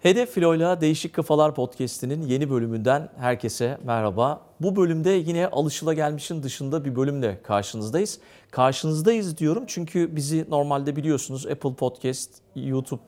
Hedef Filo'yla Değişik Kafalar Podcast'inin yeni bölümünden herkese merhaba. Bu bölümde yine alışılagelmişin dışında bir bölümle karşınızdayız. Karşınızdayız diyorum çünkü bizi normalde biliyorsunuz Apple Podcast, YouTube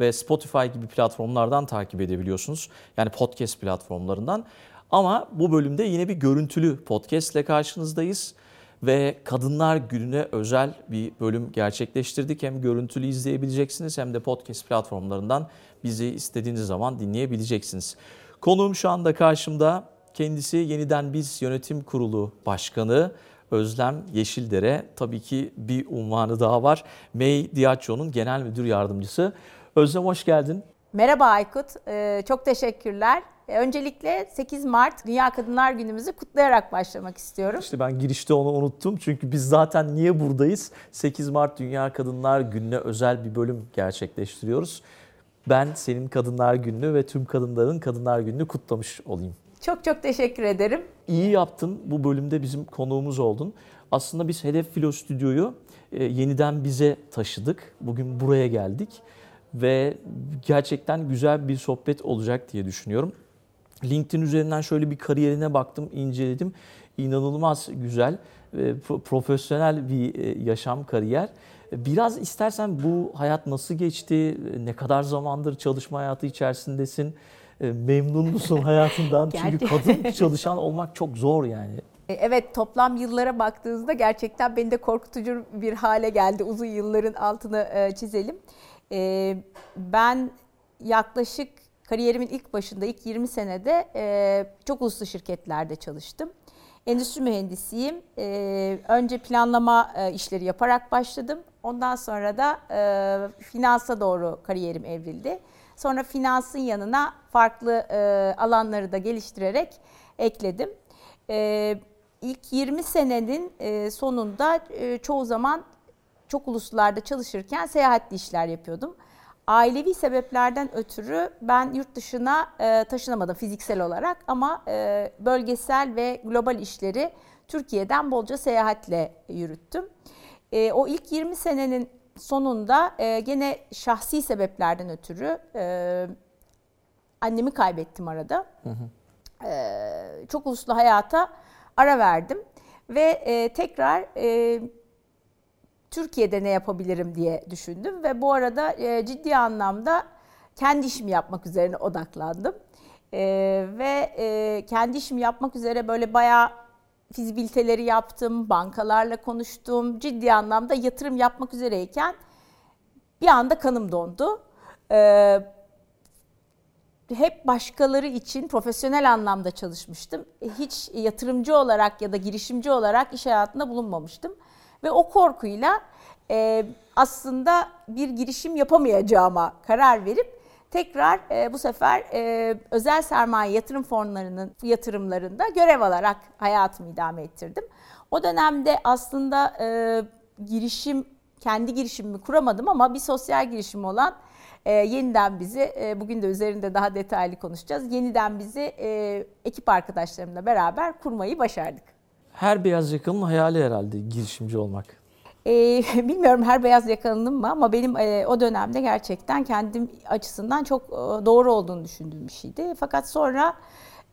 ve Spotify gibi platformlardan takip edebiliyorsunuz. Yani podcast platformlarından. Ama bu bölümde yine bir görüntülü podcast ile karşınızdayız ve Kadınlar Günü'ne özel bir bölüm gerçekleştirdik. Hem görüntülü izleyebileceksiniz hem de podcast platformlarından bizi istediğiniz zaman dinleyebileceksiniz. Konuğum şu anda karşımda. Kendisi Yeniden Biz Yönetim Kurulu Başkanı Özlem Yeşildere. Tabii ki bir unvanı daha var. May Diacco'nun Genel Müdür Yardımcısı. Özlem hoş geldin. Merhaba Aykut, ee, çok teşekkürler. Ee, öncelikle 8 Mart Dünya Kadınlar Günümüzü kutlayarak başlamak istiyorum. İşte ben girişte onu unuttum çünkü biz zaten niye buradayız? 8 Mart Dünya Kadınlar Günü'ne özel bir bölüm gerçekleştiriyoruz. Ben senin Kadınlar Günü'nü ve tüm kadınların Kadınlar Günü'nü kutlamış olayım. Çok çok teşekkür ederim. İyi yaptın. Bu bölümde bizim konuğumuz oldun. Aslında biz Hedef Filo Stüdyo'yu e, yeniden bize taşıdık. Bugün buraya geldik ve gerçekten güzel bir sohbet olacak diye düşünüyorum. LinkedIn üzerinden şöyle bir kariyerine baktım, inceledim. İnanılmaz güzel, e, profesyonel bir e, yaşam, kariyer. Biraz istersen bu hayat nasıl geçti, ne kadar zamandır çalışma hayatı içerisindesin, e, memnun musun hayatından? Çünkü kadın çalışan olmak çok zor yani. Evet toplam yıllara baktığınızda gerçekten beni de korkutucu bir hale geldi. Uzun yılların altını çizelim. Ben yaklaşık kariyerimin ilk başında ilk 20 senede e, çok uluslu şirketlerde çalıştım. Endüstri mühendisiyim. E, önce planlama e, işleri yaparak başladım. Ondan sonra da e, finansa doğru kariyerim evrildi. Sonra finansın yanına farklı e, alanları da geliştirerek ekledim. E, ilk 20 senenin e, sonunda e, çoğu zaman çok uluslarda çalışırken seyahatli işler yapıyordum ailevi sebeplerden ötürü ben yurt dışına e, taşınamadım fiziksel olarak ama e, bölgesel ve global işleri Türkiye'den bolca seyahatle yürüttüm. E, o ilk 20 senenin sonunda e, gene şahsi sebeplerden ötürü e, annemi kaybettim arada. Hı hı. E, çok uluslu hayata ara verdim ve e, tekrar e, Türkiye'de ne yapabilirim diye düşündüm ve bu arada e, ciddi anlamda kendi işimi yapmak üzerine odaklandım. E, ve e, kendi işimi yapmak üzere böyle bayağı fizibiliteleri yaptım, bankalarla konuştum. Ciddi anlamda yatırım yapmak üzereyken bir anda kanım dondu. E, hep başkaları için profesyonel anlamda çalışmıştım. Hiç yatırımcı olarak ya da girişimci olarak iş hayatında bulunmamıştım. Ve o korkuyla e, aslında bir girişim yapamayacağıma karar verip tekrar e, bu sefer e, özel sermaye yatırım fonlarının yatırımlarında görev alarak hayatımı idame ettirdim. O dönemde aslında e, girişim, kendi girişimimi kuramadım ama bir sosyal girişim olan e, yeniden bizi, e, bugün de üzerinde daha detaylı konuşacağız, yeniden bizi e, ekip arkadaşlarımla beraber kurmayı başardık. Her beyaz yakalının hayali herhalde girişimci olmak. E, bilmiyorum her beyaz yakalının mı ama benim e, o dönemde gerçekten kendim açısından çok e, doğru olduğunu düşündüğüm bir şeydi. Fakat sonra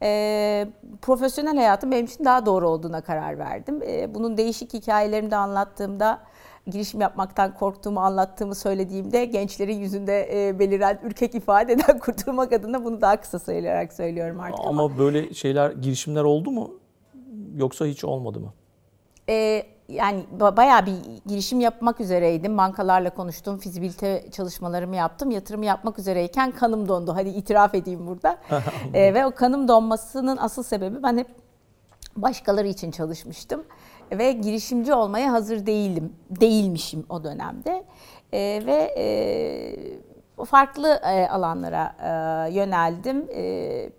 e, profesyonel hayatım benim için daha doğru olduğuna karar verdim. E, bunun değişik hikayelerini de anlattığımda girişim yapmaktan korktuğumu anlattığımı söylediğimde gençlerin yüzünde e, beliren ürkek ifadeden kurtulmak adına bunu daha kısa söyleyerek söylüyorum artık ama. Ama böyle şeyler girişimler oldu mu? yoksa hiç olmadı mı? Ee, yani bayağı bir girişim yapmak üzereydim. Bankalarla konuştum, fizibilite çalışmalarımı yaptım. Yatırım yapmak üzereyken kanım dondu. Hadi itiraf edeyim burada. ee, ve o kanım donmasının asıl sebebi ben hep başkaları için çalışmıştım. Ve girişimci olmaya hazır değilim, değilmişim o dönemde. Ee, ve e, farklı e, alanlara e, yöneldim. E,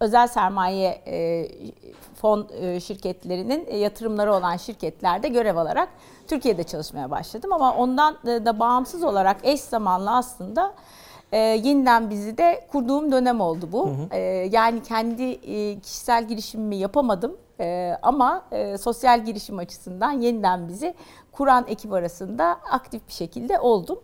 özel sermaye e, fon e, şirketlerinin e, yatırımları olan şirketlerde görev alarak Türkiye'de çalışmaya başladım. Ama ondan da bağımsız olarak eş zamanlı aslında yeniden bizi de kurduğum dönem oldu bu. Hı hı. Yani kendi kişisel girişimimi yapamadım. E, ama e, sosyal girişim açısından yeniden bizi kuran ekip arasında aktif bir şekilde oldum.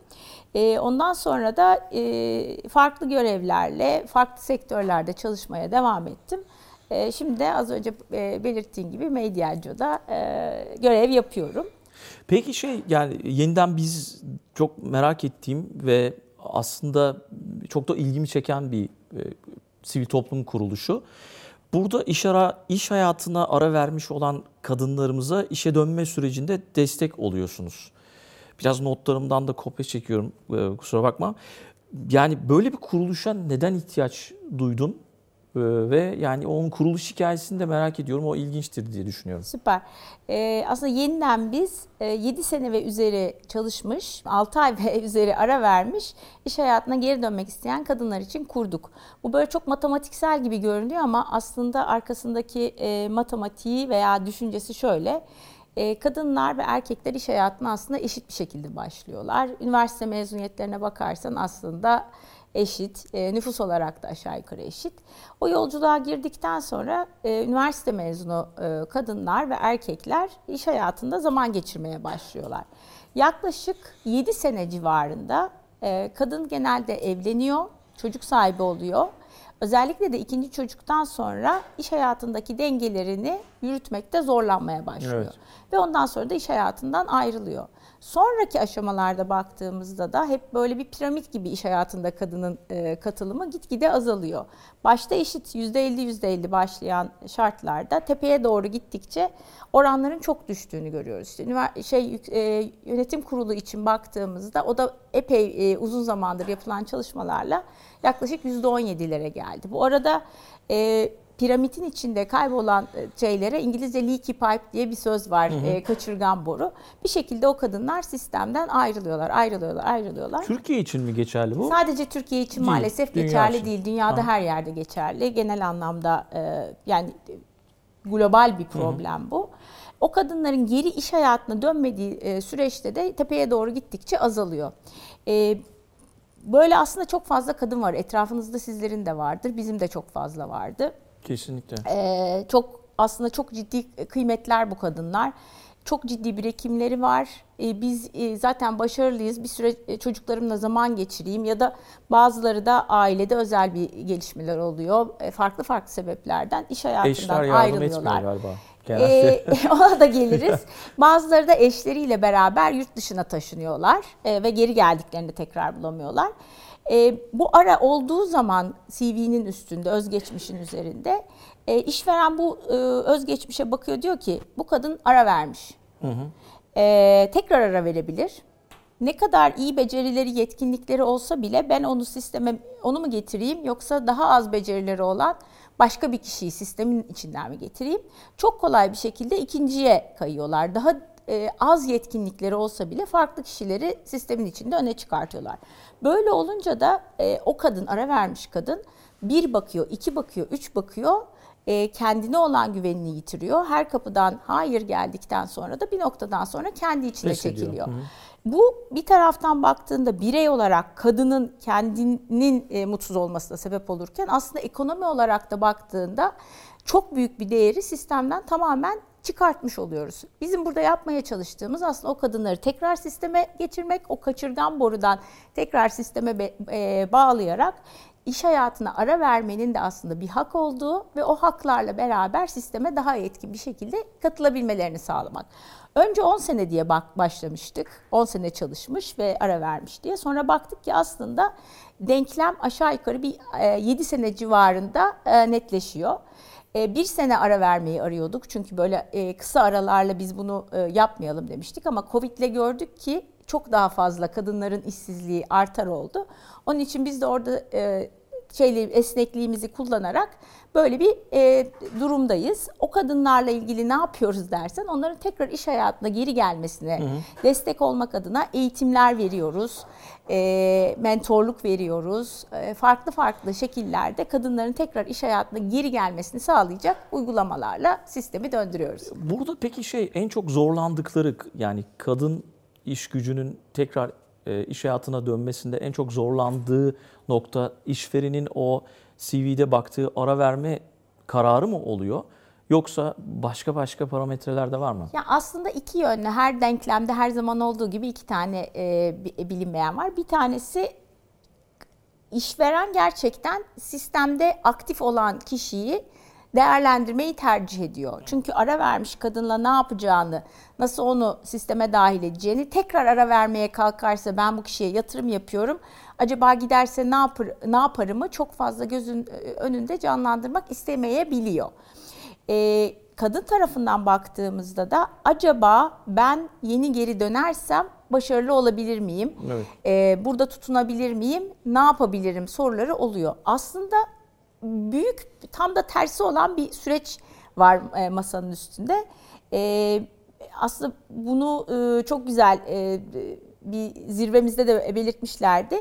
E, ondan sonra da e, farklı görevlerle, farklı sektörlerde çalışmaya devam ettim. E, şimdi az önce e, belirttiğim gibi Medyacı'da e, görev yapıyorum. Peki şey yani yeniden biz çok merak ettiğim ve aslında çok da ilgimi çeken bir e, sivil toplum kuruluşu. Burada iş ara iş hayatına ara vermiş olan kadınlarımıza işe dönme sürecinde destek oluyorsunuz. Biraz notlarımdan da kopya çekiyorum e, kusura bakma. Yani böyle bir kuruluşa neden ihtiyaç duydun? E, ve yani onun kuruluş hikayesini de merak ediyorum. O ilginçtir diye düşünüyorum. Süper. Ee, aslında yeniden biz e, 7 sene ve üzeri çalışmış, 6 ay ve üzeri ara vermiş, iş hayatına geri dönmek isteyen kadınlar için kurduk. Bu böyle çok matematiksel gibi görünüyor ama aslında arkasındaki e, matematiği veya düşüncesi şöyle. E, kadınlar ve erkekler iş hayatına aslında eşit bir şekilde başlıyorlar. Üniversite mezuniyetlerine bakarsan aslında eşit, e, nüfus olarak da aşağı yukarı eşit. O yolculuğa girdikten sonra e, üniversite mezunu e, kadınlar ve erkekler iş hayatında zaman geçirmeye başlıyorlar. Yaklaşık 7 sene civarında e, kadın genelde evleniyor, çocuk sahibi oluyor. Özellikle de ikinci çocuktan sonra iş hayatındaki dengelerini yürütmekte zorlanmaya başlıyor. Evet. Ve ondan sonra da iş hayatından ayrılıyor. Sonraki aşamalarda baktığımızda da hep böyle bir piramit gibi iş hayatında kadının e, katılımı gitgide azalıyor. Başta eşit %50 %50 başlayan şartlarda tepeye doğru gittikçe oranların çok düştüğünü görüyoruz. İşte şey e, yönetim kurulu için baktığımızda o da epey e, uzun zamandır yapılan çalışmalarla yaklaşık %17'lere geldi. Bu arada piramidin içinde kaybolan e, şeylere İngilizce leaky pipe diye bir söz var. E, kaçırgan boru. Bir şekilde o kadınlar sistemden ayrılıyorlar, ayrılıyorlar, ayrılıyorlar. Türkiye için mi geçerli bu? Sadece Türkiye için Değil, maalesef dünya geçerli için. değil. Dünyada Aha. her yerde geçerli. Genel anlamda e, yani global bir problem bu. O kadınların geri iş hayatına dönmediği e, süreçte de tepeye doğru gittikçe azalıyor. E, böyle aslında çok fazla kadın var. Etrafınızda sizlerin de vardır. Bizim de çok fazla vardı. Kesinlikle. Ee, çok aslında çok ciddi kıymetler bu kadınlar. Çok ciddi birikimleri var. Ee, biz e, zaten başarılıyız. Bir süre e, çocuklarımla zaman geçireyim ya da bazıları da ailede özel bir gelişmeler oluyor. E, farklı farklı sebeplerden iş hayatından Eşler ayrılıyorlar. galiba. Ee, ona da geliriz. Bazıları da eşleriyle beraber yurt dışına taşınıyorlar e, ve geri geldiklerinde tekrar bulamıyorlar. E, bu ara olduğu zaman CV'nin üstünde, özgeçmişin üzerinde e, işveren bu e, özgeçmişe bakıyor diyor ki bu kadın ara vermiş. E, tekrar ara verebilir. Ne kadar iyi becerileri, yetkinlikleri olsa bile ben onu sisteme onu mu getireyim yoksa daha az becerileri olan başka bir kişiyi sistemin içinden mi getireyim? Çok kolay bir şekilde ikinciye kayıyorlar. Daha e, az yetkinlikleri olsa bile farklı kişileri sistemin içinde öne çıkartıyorlar. Böyle olunca da e, o kadın ara vermiş kadın bir bakıyor, iki bakıyor, üç bakıyor e, kendine olan güvenini yitiriyor. Her kapıdan hayır geldikten sonra da bir noktadan sonra kendi içine Pes çekiliyor. Hı. Bu bir taraftan baktığında birey olarak kadının kendinin e, mutsuz olmasına sebep olurken aslında ekonomi olarak da baktığında çok büyük bir değeri sistemden tamamen çıkartmış oluyoruz. Bizim burada yapmaya çalıştığımız aslında o kadınları tekrar sisteme geçirmek, o kaçırgan borudan tekrar sisteme e, bağlayarak iş hayatına ara vermenin de aslında bir hak olduğu ve o haklarla beraber sisteme daha etkin bir şekilde katılabilmelerini sağlamak. Önce 10 sene diye bak başlamıştık. 10 sene çalışmış ve ara vermiş diye. Sonra baktık ki aslında denklem aşağı yukarı bir 7 sene civarında e, netleşiyor. E, Bir sene ara vermeyi arıyorduk çünkü böyle e, kısa aralarla biz bunu e, yapmayalım demiştik ama Covid'le gördük ki çok daha fazla kadınların işsizliği artar oldu. Onun için biz de orada şeyli esnekliğimizi kullanarak böyle bir e, durumdayız. O kadınlarla ilgili ne yapıyoruz dersen onların tekrar iş hayatına geri gelmesine destek olmak adına eğitimler veriyoruz. E, mentorluk veriyoruz. E, farklı farklı şekillerde kadınların tekrar iş hayatına geri gelmesini sağlayacak uygulamalarla sistemi döndürüyoruz. Burada peki şey en çok zorlandıkları yani kadın iş gücünün tekrar e, iş hayatına dönmesinde en çok zorlandığı nokta işverenin o CV'de baktığı ara verme kararı mı oluyor? Yoksa başka başka parametreler de var mı? Ya aslında iki yönlü her denklemde her zaman olduğu gibi iki tane e, bilinmeyen var. Bir tanesi işveren gerçekten sistemde aktif olan kişiyi değerlendirmeyi tercih ediyor. Çünkü ara vermiş kadınla ne yapacağını, nasıl onu sisteme dahil edeceğini, tekrar ara vermeye kalkarsa ben bu kişiye yatırım yapıyorum. Acaba giderse ne yapar ne yaparımı çok fazla gözün önünde canlandırmak istemeyebiliyor. Ee, kadın tarafından baktığımızda da acaba ben yeni geri dönersem başarılı olabilir miyim? Evet. Ee, burada tutunabilir miyim? Ne yapabilirim soruları oluyor. Aslında büyük tam da tersi olan bir süreç var e, masanın üstünde. E, aslında bunu e, çok güzel e, bir zirvemizde de belirtmişlerdi.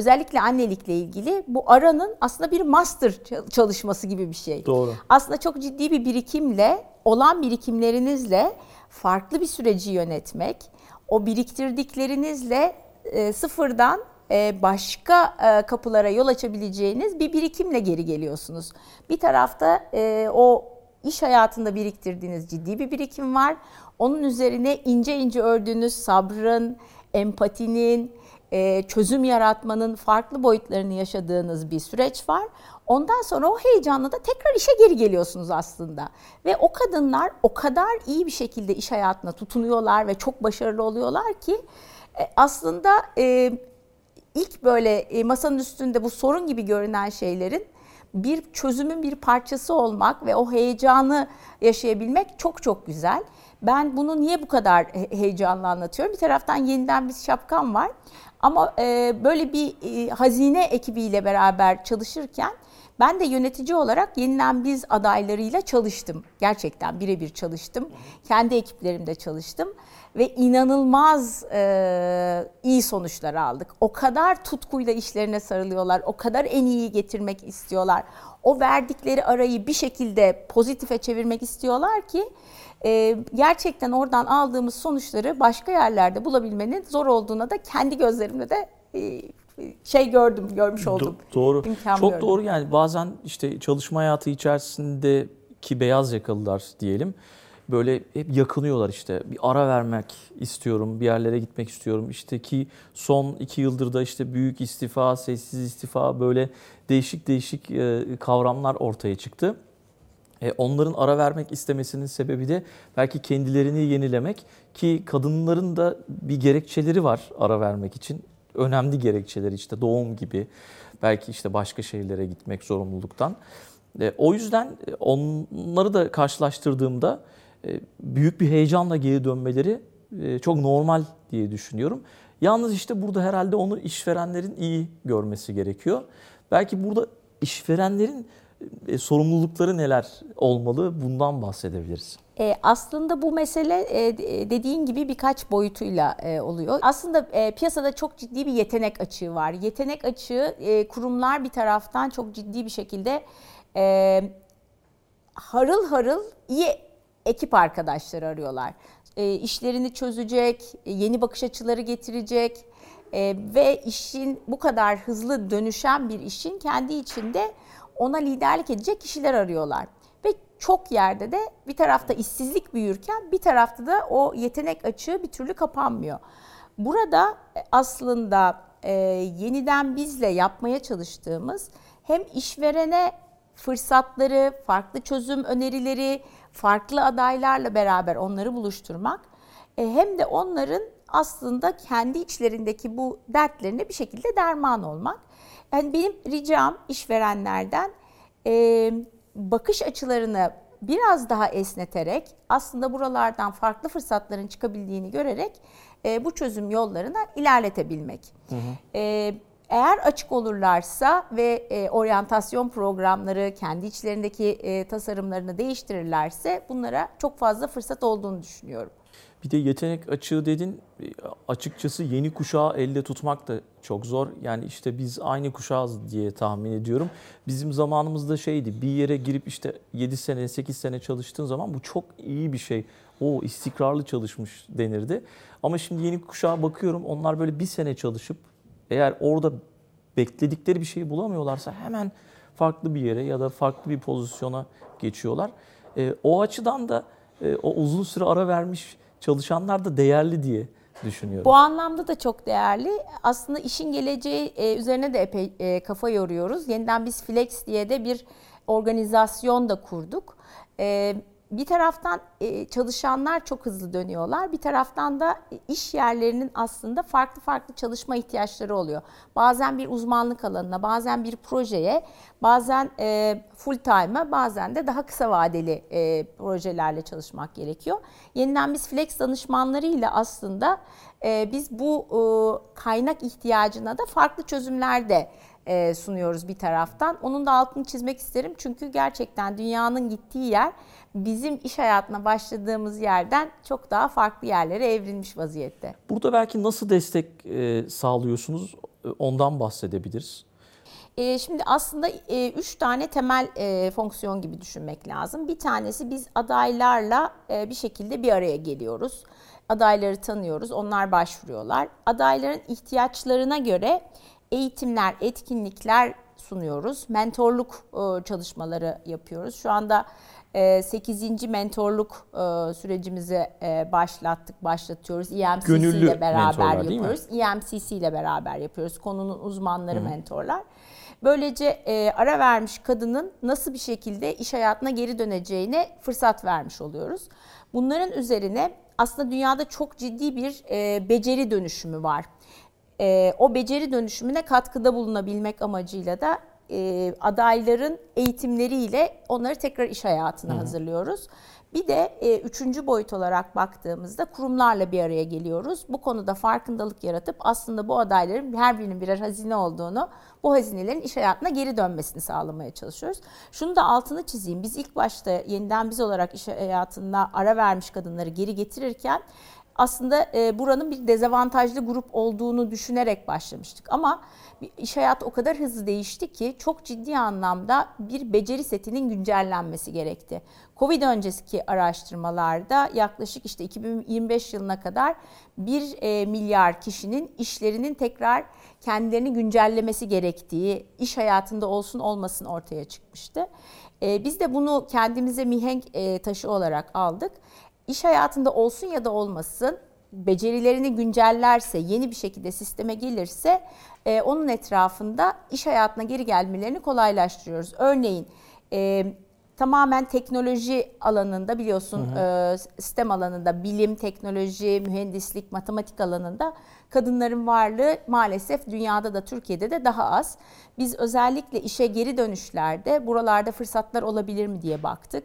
Özellikle annelikle ilgili bu aranın aslında bir master çalışması gibi bir şey. Doğru. Aslında çok ciddi bir birikimle, olan birikimlerinizle farklı bir süreci yönetmek, o biriktirdiklerinizle e, sıfırdan e, başka e, kapılara yol açabileceğiniz bir birikimle geri geliyorsunuz. Bir tarafta e, o iş hayatında biriktirdiğiniz ciddi bir birikim var. Onun üzerine ince ince ördüğünüz sabrın, empatinin, çözüm yaratmanın farklı boyutlarını yaşadığınız bir süreç var. Ondan sonra o heyecanla da tekrar işe geri geliyorsunuz aslında. Ve o kadınlar o kadar iyi bir şekilde iş hayatına tutunuyorlar ve çok başarılı oluyorlar ki aslında ilk böyle e, masanın üstünde bu sorun gibi görünen şeylerin bir çözümün bir parçası olmak ve o heyecanı yaşayabilmek çok çok güzel. Ben bunu niye bu kadar heyecanla anlatıyorum? Bir taraftan yeniden bir şapkam var. Ama böyle bir hazine ekibiyle beraber çalışırken ben de yönetici olarak yeniden biz adaylarıyla çalıştım. Gerçekten birebir çalıştım. Kendi ekiplerimde çalıştım ve inanılmaz e, iyi sonuçlar aldık. O kadar tutkuyla işlerine sarılıyorlar, o kadar en iyiyi getirmek istiyorlar. O verdikleri arayı bir şekilde pozitife çevirmek istiyorlar ki e, gerçekten oradan aldığımız sonuçları başka yerlerde bulabilmenin zor olduğuna da kendi gözlerimle de e, şey gördüm, görmüş oldum. Do- doğru. İmkan Çok gördüm. doğru yani bazen işte çalışma hayatı içerisindeki beyaz yakalılar diyelim böyle hep yakınıyorlar işte. Bir ara vermek istiyorum, bir yerlere gitmek istiyorum. İşte ki son iki yıldır da işte büyük istifa, sessiz istifa böyle değişik değişik e, kavramlar ortaya çıktı. E, onların ara vermek istemesinin sebebi de belki kendilerini yenilemek ki kadınların da bir gerekçeleri var ara vermek için. Önemli gerekçeleri işte doğum gibi belki işte başka şehirlere gitmek zorunluluktan. E, o yüzden onları da karşılaştırdığımda e, büyük bir heyecanla geri dönmeleri e, çok normal diye düşünüyorum. Yalnız işte burada herhalde onu işverenlerin iyi görmesi gerekiyor. Belki burada işverenlerin e, sorumlulukları neler olmalı bundan bahsedebiliriz. E, aslında bu mesele e, dediğin gibi birkaç boyutuyla e, oluyor. Aslında e, piyasada çok ciddi bir yetenek açığı var. Yetenek açığı e, kurumlar bir taraftan çok ciddi bir şekilde e, harıl harıl iyi ekip arkadaşları arıyorlar. E, işlerini çözecek, e, yeni bakış açıları getirecek e, ve işin bu kadar hızlı dönüşen bir işin kendi içinde ona liderlik edecek kişiler arıyorlar. Ve çok yerde de bir tarafta işsizlik büyürken bir tarafta da o yetenek açığı bir türlü kapanmıyor. Burada e, aslında e, yeniden bizle yapmaya çalıştığımız hem işverene fırsatları, farklı çözüm önerileri, farklı adaylarla beraber onları buluşturmak e, hem de onların aslında kendi içlerindeki bu dertlerine bir şekilde derman olmak. Yani benim ricam işverenlerden e, bakış açılarını biraz daha esneterek aslında buralardan farklı fırsatların çıkabildiğini görerek e, bu çözüm yollarına ilerletebilmek. Hı hı. E, eğer açık olurlarsa ve e, oryantasyon programları kendi içlerindeki e, tasarımlarını değiştirirlerse bunlara çok fazla fırsat olduğunu düşünüyorum. Bir de yetenek açığı dedin açıkçası yeni kuşağı elde tutmak da çok zor. Yani işte biz aynı kuşağız diye tahmin ediyorum. Bizim zamanımızda şeydi bir yere girip işte 7 sene 8 sene çalıştığın zaman bu çok iyi bir şey. O istikrarlı çalışmış denirdi. Ama şimdi yeni kuşağa bakıyorum onlar böyle bir sene çalışıp eğer orada bekledikleri bir şeyi bulamıyorlarsa hemen farklı bir yere ya da farklı bir pozisyona geçiyorlar. E, o açıdan da e, o uzun süre ara vermiş çalışanlar da değerli diye düşünüyorum. Bu anlamda da çok değerli. Aslında işin geleceği e, üzerine de epey e, kafa yoruyoruz. Yeniden biz Flex diye de bir organizasyon da kurduk. E, bir taraftan e, çalışanlar çok hızlı dönüyorlar. Bir taraftan da iş yerlerinin aslında farklı farklı çalışma ihtiyaçları oluyor. Bazen bir uzmanlık alanına, bazen bir projeye, bazen e, full time'a, bazen de daha kısa vadeli e, projelerle çalışmak gerekiyor. Yeniden biz flex danışmanlarıyla aslında biz bu kaynak ihtiyacına da farklı çözümler de sunuyoruz bir taraftan. Onun da altını çizmek isterim çünkü gerçekten dünyanın gittiği yer bizim iş hayatına başladığımız yerden çok daha farklı yerlere evrilmiş vaziyette. Burada belki nasıl destek e, sağlıyorsunuz e, ondan bahsedebiliriz. E, şimdi aslında üç tane temel fonksiyon gibi düşünmek lazım. Bir tanesi biz adaylarla bir şekilde bir araya geliyoruz. Adayları tanıyoruz, onlar başvuruyorlar. Adayların ihtiyaçlarına göre eğitimler, etkinlikler sunuyoruz. Mentorluk çalışmaları yapıyoruz. Şu anda 8. Ee, mentorluk e, sürecimizi e, başlattık, başlatıyoruz. EMCC Gönüllü ile beraber yapıyoruz. EMCC ile beraber yapıyoruz. Konunun uzmanları Hı. mentorlar. Böylece e, ara vermiş kadının nasıl bir şekilde iş hayatına geri döneceğine fırsat vermiş oluyoruz. Bunların üzerine aslında dünyada çok ciddi bir beceri dönüşümü var. o beceri dönüşümüne katkıda bulunabilmek amacıyla da e, adayların eğitimleriyle onları tekrar iş hayatına Hı. hazırlıyoruz. Bir de e, üçüncü boyut olarak baktığımızda kurumlarla bir araya geliyoruz. Bu konuda farkındalık yaratıp aslında bu adayların her birinin birer hazine olduğunu, bu hazinelerin iş hayatına geri dönmesini sağlamaya çalışıyoruz. Şunu da altını çizeyim. Biz ilk başta yeniden biz olarak iş hayatında ara vermiş kadınları geri getirirken aslında e, buranın bir dezavantajlı grup olduğunu düşünerek başlamıştık. Ama iş hayatı o kadar hızlı değişti ki çok ciddi anlamda bir beceri setinin güncellenmesi gerekti. Covid öncesiki araştırmalarda yaklaşık işte 2025 yılına kadar 1 e, milyar kişinin işlerinin tekrar kendilerini güncellemesi gerektiği, iş hayatında olsun olmasın ortaya çıkmıştı. E, biz de bunu kendimize mihenk e, taşı olarak aldık iş hayatında olsun ya da olmasın becerilerini güncellerse, yeni bir şekilde sisteme gelirse e, onun etrafında iş hayatına geri gelmelerini kolaylaştırıyoruz. Örneğin e, tamamen teknoloji alanında biliyorsun hı hı. E, sistem alanında bilim, teknoloji, mühendislik, matematik alanında kadınların varlığı maalesef dünyada da Türkiye'de de daha az. Biz özellikle işe geri dönüşlerde buralarda fırsatlar olabilir mi diye baktık.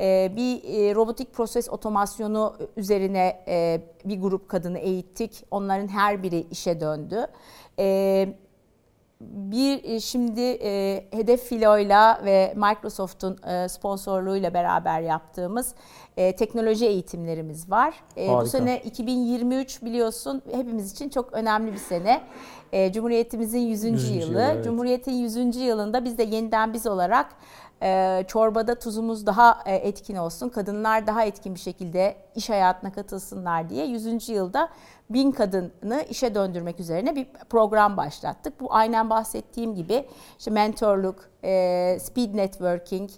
Ee, bir e, robotik proses otomasyonu üzerine e, bir grup kadını eğittik. Onların her biri işe döndü. Ee, bir e, şimdi Hedef Filo'yla ve Microsoft'un sponsorluğuyla beraber yaptığımız teknoloji eğitimlerimiz var. Harika. Bu sene 2023 biliyorsun hepimiz için çok önemli bir sene. Cumhuriyetimizin 100. 100. yılı. yılı evet. Cumhuriyetin 100. yılında biz de yeniden biz olarak e, çorbada tuzumuz daha e, etkin olsun, kadınlar daha etkin bir şekilde iş hayatına katılsınlar diye 100. yılda bin kadını işe döndürmek üzerine bir program başlattık. Bu aynen bahsettiğim gibi işte mentorluk, e, speed networking,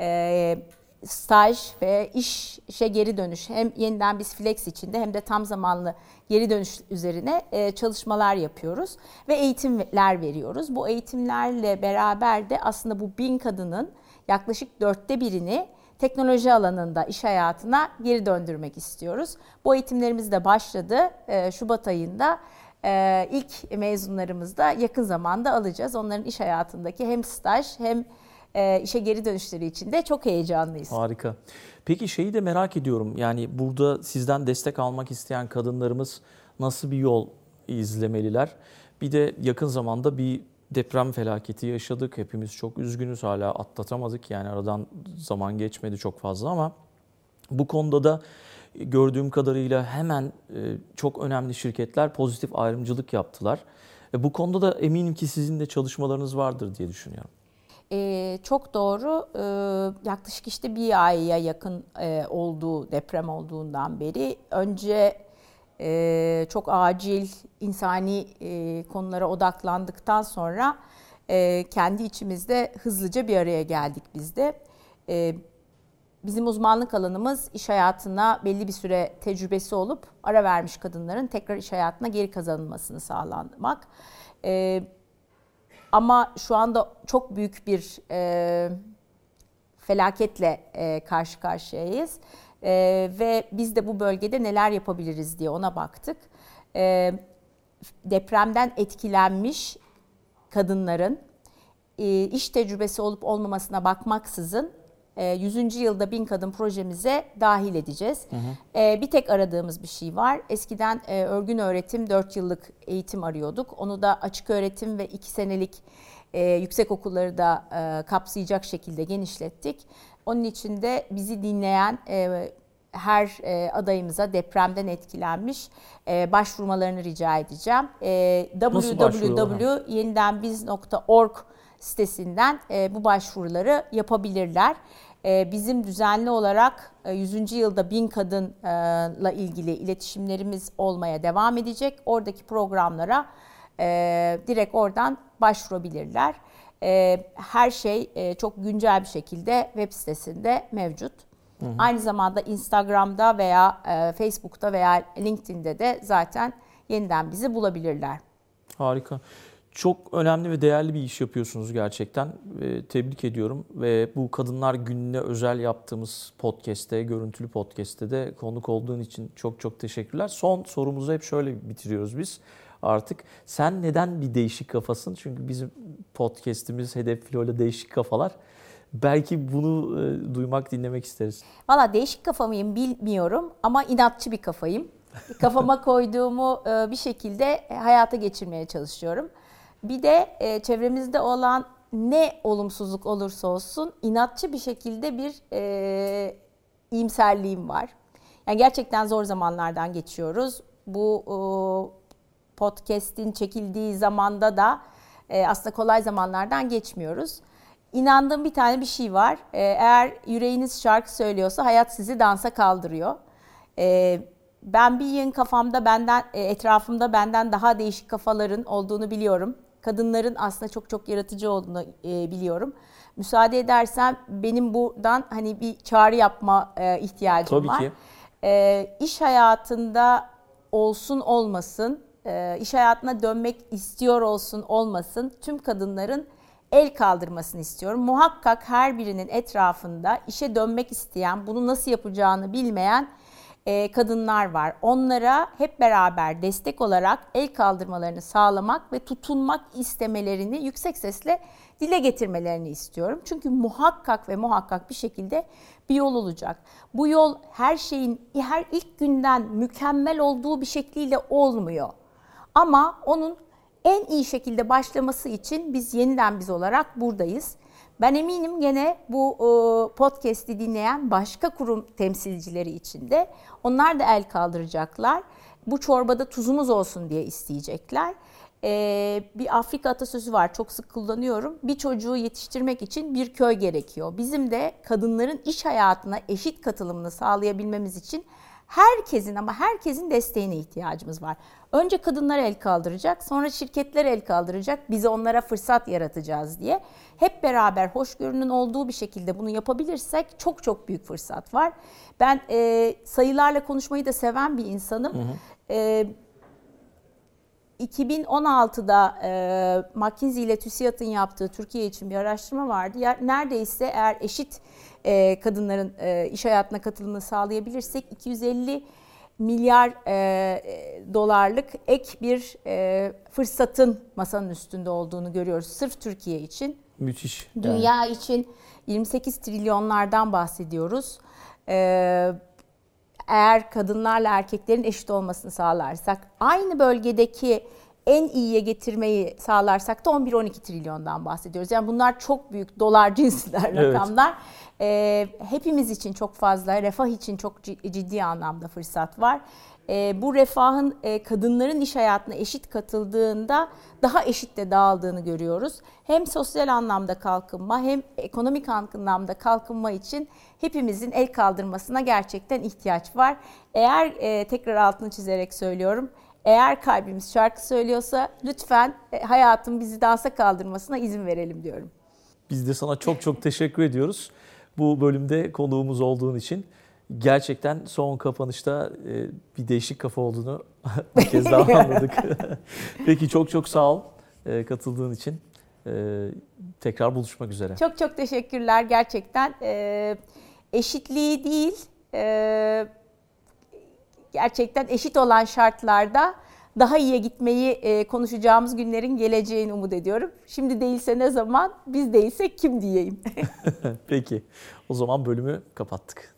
e, staj ve iş işe geri dönüş hem yeniden biz flex içinde hem de tam zamanlı geri dönüş üzerine e, çalışmalar yapıyoruz ve eğitimler veriyoruz. Bu eğitimlerle beraber de aslında bu bin kadının yaklaşık dörtte birini teknoloji alanında iş hayatına geri döndürmek istiyoruz. Bu eğitimlerimiz de başladı. Ee, Şubat ayında e, ilk mezunlarımızı da yakın zamanda alacağız. Onların iş hayatındaki hem staj hem e, işe geri dönüşleri için de çok heyecanlıyız. Harika. Peki şeyi de merak ediyorum. Yani burada sizden destek almak isteyen kadınlarımız nasıl bir yol izlemeliler? Bir de yakın zamanda bir deprem felaketi yaşadık. Hepimiz çok üzgünüz hala atlatamadık. Yani aradan zaman geçmedi çok fazla ama bu konuda da gördüğüm kadarıyla hemen e, çok önemli şirketler pozitif ayrımcılık yaptılar. Ve bu konuda da eminim ki sizin de çalışmalarınız vardır diye düşünüyorum. Ee, çok doğru. Ee, yaklaşık işte bir aya yakın e, olduğu deprem olduğundan beri önce e, çok acil insani e, konulara odaklandıktan sonra e, kendi içimizde hızlıca bir araya geldik biz de. E, bizim uzmanlık alanımız iş hayatına belli bir süre tecrübesi olup ara vermiş kadınların tekrar iş hayatına geri kazanılmasını sağlamak. E, ama şu anda çok büyük bir e, felaketle e, karşı karşıyayız. E, ve biz de bu bölgede neler yapabiliriz diye ona baktık. E, depremden etkilenmiş kadınların e, iş tecrübesi olup olmamasına bakmaksızın 100. E, yılda bin kadın projemize dahil edeceğiz. Hı hı. Bir tek aradığımız bir şey var. Eskiden örgün öğretim 4 yıllık eğitim arıyorduk. Onu da açık öğretim ve 2 senelik yüksek okulları da kapsayacak şekilde genişlettik. Onun için de bizi dinleyen her adayımıza depremden etkilenmiş başvurmalarını rica edeceğim. www.yenidenbiz.org sitesinden e, bu başvuruları yapabilirler. E, bizim düzenli olarak e, 100. yılda bin kadınla ilgili iletişimlerimiz olmaya devam edecek. Oradaki programlara e, direkt oradan başvurabilirler. E, her şey e, çok güncel bir şekilde web sitesinde mevcut. Hı hı. Aynı zamanda Instagram'da veya e, Facebook'ta veya LinkedIn'de de zaten yeniden bizi bulabilirler. Harika. Çok önemli ve değerli bir iş yapıyorsunuz gerçekten. E, tebrik ediyorum ve bu Kadınlar Günü'ne özel yaptığımız podcast'te, görüntülü podcast'te de konuk olduğun için çok çok teşekkürler. Son sorumuzu hep şöyle bitiriyoruz biz artık. Sen neden bir değişik kafasın? Çünkü bizim podcast'imiz Hedef Filo'yla değişik kafalar. Belki bunu e, duymak, dinlemek isteriz. Valla değişik kafa mıyım bilmiyorum ama inatçı bir kafayım. Kafama koyduğumu e, bir şekilde hayata geçirmeye çalışıyorum. Bir de e, çevremizde olan ne olumsuzluk olursa olsun inatçı bir şekilde bir e, iyimserliğim var. Yani gerçekten zor zamanlardan geçiyoruz. Bu e, podcast'in çekildiği zamanda da e, aslında kolay zamanlardan geçmiyoruz. İnandığım bir tane bir şey var. E, eğer yüreğiniz şarkı söylüyorsa hayat sizi dansa kaldırıyor. E, ben bir yığın kafamda benden, e, etrafımda benden daha değişik kafaların olduğunu biliyorum kadınların aslında çok çok yaratıcı olduğunu e, biliyorum. Müsaade edersen benim buradan hani bir çağrı yapma e, ihtiyacım Tabii var. Tabii ki. E, iş hayatında olsun olmasın, iş hayatına dönmek istiyor olsun olmasın tüm kadınların el kaldırmasını istiyorum. Muhakkak her birinin etrafında işe dönmek isteyen, bunu nasıl yapacağını bilmeyen e, kadınlar var. Onlara hep beraber destek olarak el kaldırmalarını sağlamak ve tutunmak istemelerini yüksek sesle dile getirmelerini istiyorum. Çünkü muhakkak ve muhakkak bir şekilde bir yol olacak. Bu yol her şeyin her ilk günden mükemmel olduğu bir şekliyle olmuyor. Ama onun en iyi şekilde başlaması için biz yeniden biz olarak buradayız. Ben eminim gene bu podcast'i dinleyen başka kurum temsilcileri içinde onlar da el kaldıracaklar. Bu çorbada tuzumuz olsun diye isteyecekler. Ee, bir Afrika atasözü var çok sık kullanıyorum. Bir çocuğu yetiştirmek için bir köy gerekiyor. Bizim de kadınların iş hayatına eşit katılımını sağlayabilmemiz için herkesin ama herkesin desteğine ihtiyacımız var. Önce kadınlar el kaldıracak, sonra şirketler el kaldıracak. Biz onlara fırsat yaratacağız diye. Hep beraber hoşgörünün olduğu bir şekilde bunu yapabilirsek çok çok büyük fırsat var. Ben e, sayılarla konuşmayı da seven bir insanım. Hı hı. E, 2016'da e, McKinsey ile TÜSİAD'ın yaptığı Türkiye için bir araştırma vardı. Ya, neredeyse eğer eşit e, kadınların e, iş hayatına katılımını sağlayabilirsek 250 milyar e, dolarlık ek bir e, fırsatın masanın üstünde olduğunu görüyoruz. Sırf Türkiye için. Müthiş. Dünya yani. için 28 trilyonlardan bahsediyoruz. E, eğer kadınlarla erkeklerin eşit olmasını sağlarsak, aynı bölgedeki en iyiye getirmeyi sağlarsak da 11-12 trilyondan bahsediyoruz. Yani bunlar çok büyük dolar cinsler rakamlar. Evet. E, hepimiz için çok fazla, refah için çok ciddi anlamda fırsat var. E, bu refahın e, kadınların iş hayatına eşit katıldığında daha eşit de dağıldığını görüyoruz. Hem sosyal anlamda kalkınma hem ekonomik anlamda kalkınma için hepimizin el kaldırmasına gerçekten ihtiyaç var. Eğer e, tekrar altını çizerek söylüyorum eğer kalbimiz şarkı söylüyorsa lütfen e, hayatın bizi dansa kaldırmasına izin verelim diyorum. Biz de sana çok çok teşekkür ediyoruz. bu bölümde konuğumuz olduğun için. Gerçekten son kapanışta e, bir değişik kafa olduğunu bir kez daha anladık. Peki çok çok sağ ol e, katıldığın için. E, tekrar buluşmak üzere. Çok çok teşekkürler gerçekten. Eşitliği değil, gerçekten eşit olan şartlarda daha iyiye gitmeyi konuşacağımız günlerin geleceğini umut ediyorum. Şimdi değilse ne zaman, biz değilsek kim diyeyim. Peki o zaman bölümü kapattık.